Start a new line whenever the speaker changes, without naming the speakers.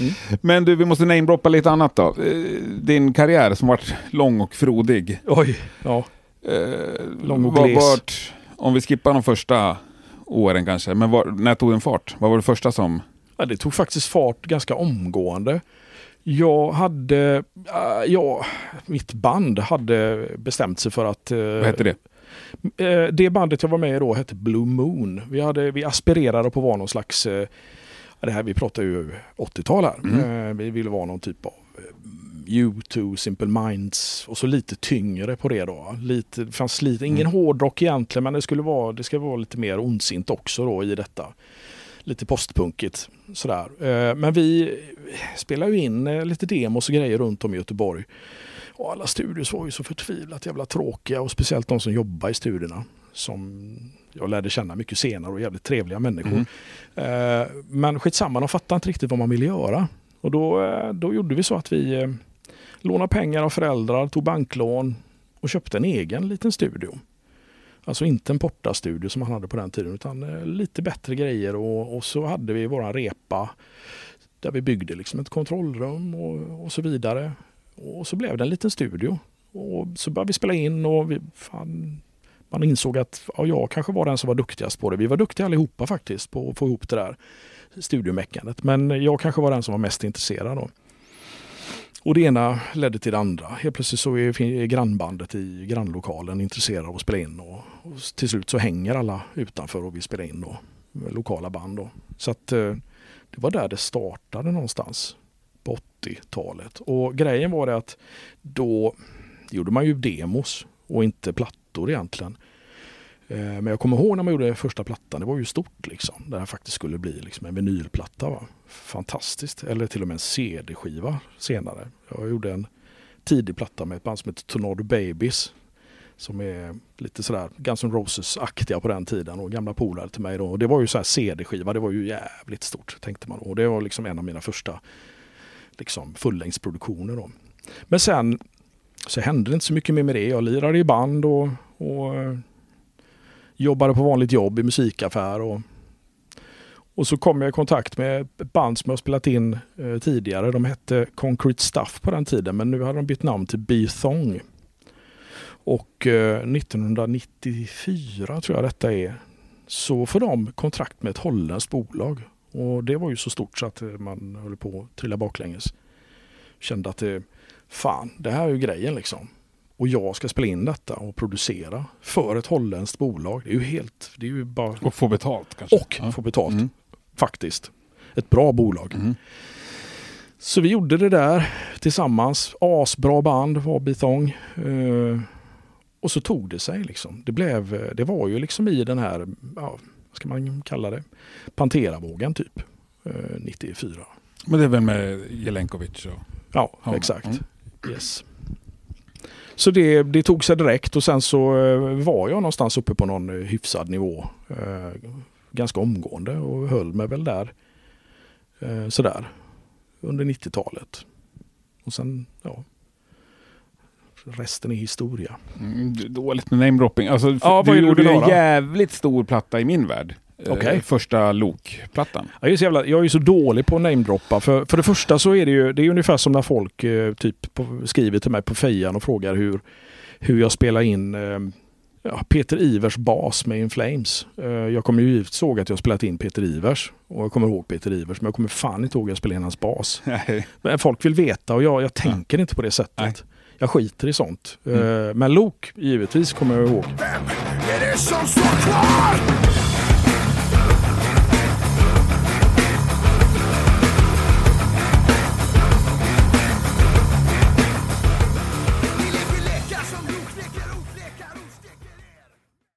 Mm.
Men du, vi måste namedroppa lite annat då. Eh, Din karriär som varit lång och frodig.
Oj, ja.
Eh,
Lång och gles.
vart- om vi skippar de första åren kanske, men var, när tog den fart? Vad var det första som...
ja. Det tog faktiskt fart ganska omgående. Jag hade, äh, ja, mitt band hade bestämt sig för att... eh,
Vad hette det?
Eh, Det bandet jag var med i då hette Blue Moon. Vi, hade, vi aspirerade på att vara någon slags, eh, det här vi pratar ju 80-tal här.
Mm.
Eh, Vi ville vara någon typ av eh, U2, Simple Minds och så lite tyngre på det då. Lite, det fanns lite, ingen
Mm.
hårdrock egentligen men det skulle vara, det ska vara lite mer ondsint också då i detta. Lite postpunkigt sådär. Eh, Men vi spelade ju in lite demos och grejer runt om i Göteborg. Och alla studios var ju så förtvivlat jävla tråkiga och speciellt de som jobbar i studierna. Som jag lärde känna mycket senare och jävligt trevliga människor.
Mm.
Eh, Men skitsamma, de fattade inte riktigt vad man ville göra. Och då, eh, då gjorde vi så att vi eh, lånade pengar av föräldrar, tog banklån och köpte en egen liten studio. Alltså inte en portastudio som man hade på den tiden utan eh, lite bättre grejer och, och så hade vi våran repa där vi byggde liksom ett kontrollrum och, och så vidare. Och så blev det en liten studio. Och så började vi spela in och vi, fan, man insåg att ja, jag kanske var den som var duktigast på det. Vi var duktiga allihopa faktiskt på att få ihop det där studiomeckandet. Men jag kanske var den som var mest intresserad. Då. Och det ena ledde till det andra. Helt plötsligt så är grannbandet i grannlokalen intresserade av att spela in. Och, och till slut så hänger alla utanför och vill spela in då, med lokala band. Då. Så att eh, det var där det startade någonstans på 80-talet. Och grejen var det att då gjorde man ju demos och inte plattor egentligen. Eh, men jag kommer ihåg när man gjorde första plattan, det var ju stort liksom. Det här faktiskt skulle bli liksom en vinylplatta. Va? Fantastiskt. Eller till och med en CD-skiva senare. Jag gjorde en tidig platta med ett band som heter Tornado Babies. Som är lite sådär Guns N' Roses-aktiga på den tiden och gamla polare till mig då. Och det var ju så här CD-skiva, det var ju jävligt stort tänkte man. Och det var liksom en av mina första liksom fullängdsproduktioner då. Men sen så hände det inte så mycket mer med det. Jag lirade i band och, och eh, jobbade på vanligt jobb i musikaffär. Och, och så kom jag i kontakt med ett band som jag spelat in eh, tidigare. De hette Concrete Stuff på den tiden men nu hade de bytt namn till B-Thong. Och eh, 1994 tror jag detta är så får de kontrakt med ett holländskt bolag. Och det var ju så stort så att eh, man höll på att trilla baklänges. Kände att det, fan, det här är ju grejen liksom. Och jag ska spela in detta och producera för ett holländskt bolag. Det är ju helt, det är ju bara...
Och få betalt kanske?
Och
Ja.
få betalt,
Mm.
faktiskt. Ett bra bolag.
Mm.
Så vi gjorde det där tillsammans. Asbra band var Bithong. Eh, och så tog det sig liksom. Det, blev, det var ju liksom i den här, ja, vad ska man kalla det, Pantera-vågen typ. Eh, 94.
Men det är väl med Jelenkovic och...
Ja,
Ja,
exakt.
mm.
Yes. Så det, det tog sig direkt och sen så eh, var jag någonstans uppe på någon eh, hyfsad nivå. Eh, ganska omgående och höll mig väl där. Eh, sådär. Under 90-talet. Och sen, ja. Resten är historia.
Mm, dåligt med namedropping. Alltså,
Ja,
du gjorde en jävligt stor platta i min värld. Eh,
Okej.
första Lok-plattan.
Jag är, så jävla, jag är ju så dålig på att namedroppa. För, för det första så är det ju det är ungefär som när folk eh, typ på, skriver till mig på fejan och frågar hur, hur jag spelar in eh, ja, Peter Ivers bas med In Flames. Eh, jag kommer ju såg att jag spelat in Peter Ivers och jag kommer ihåg Peter Ivers men jag kommer fan inte ihåg att jag spelade in hans bas. Men folk vill veta och jag, jag tänker ja. inte på det sättet. Nej. Jag skiter i sånt. Mm. Men Lok, givetvis kommer jag ihåg. Vem är det som står kvar?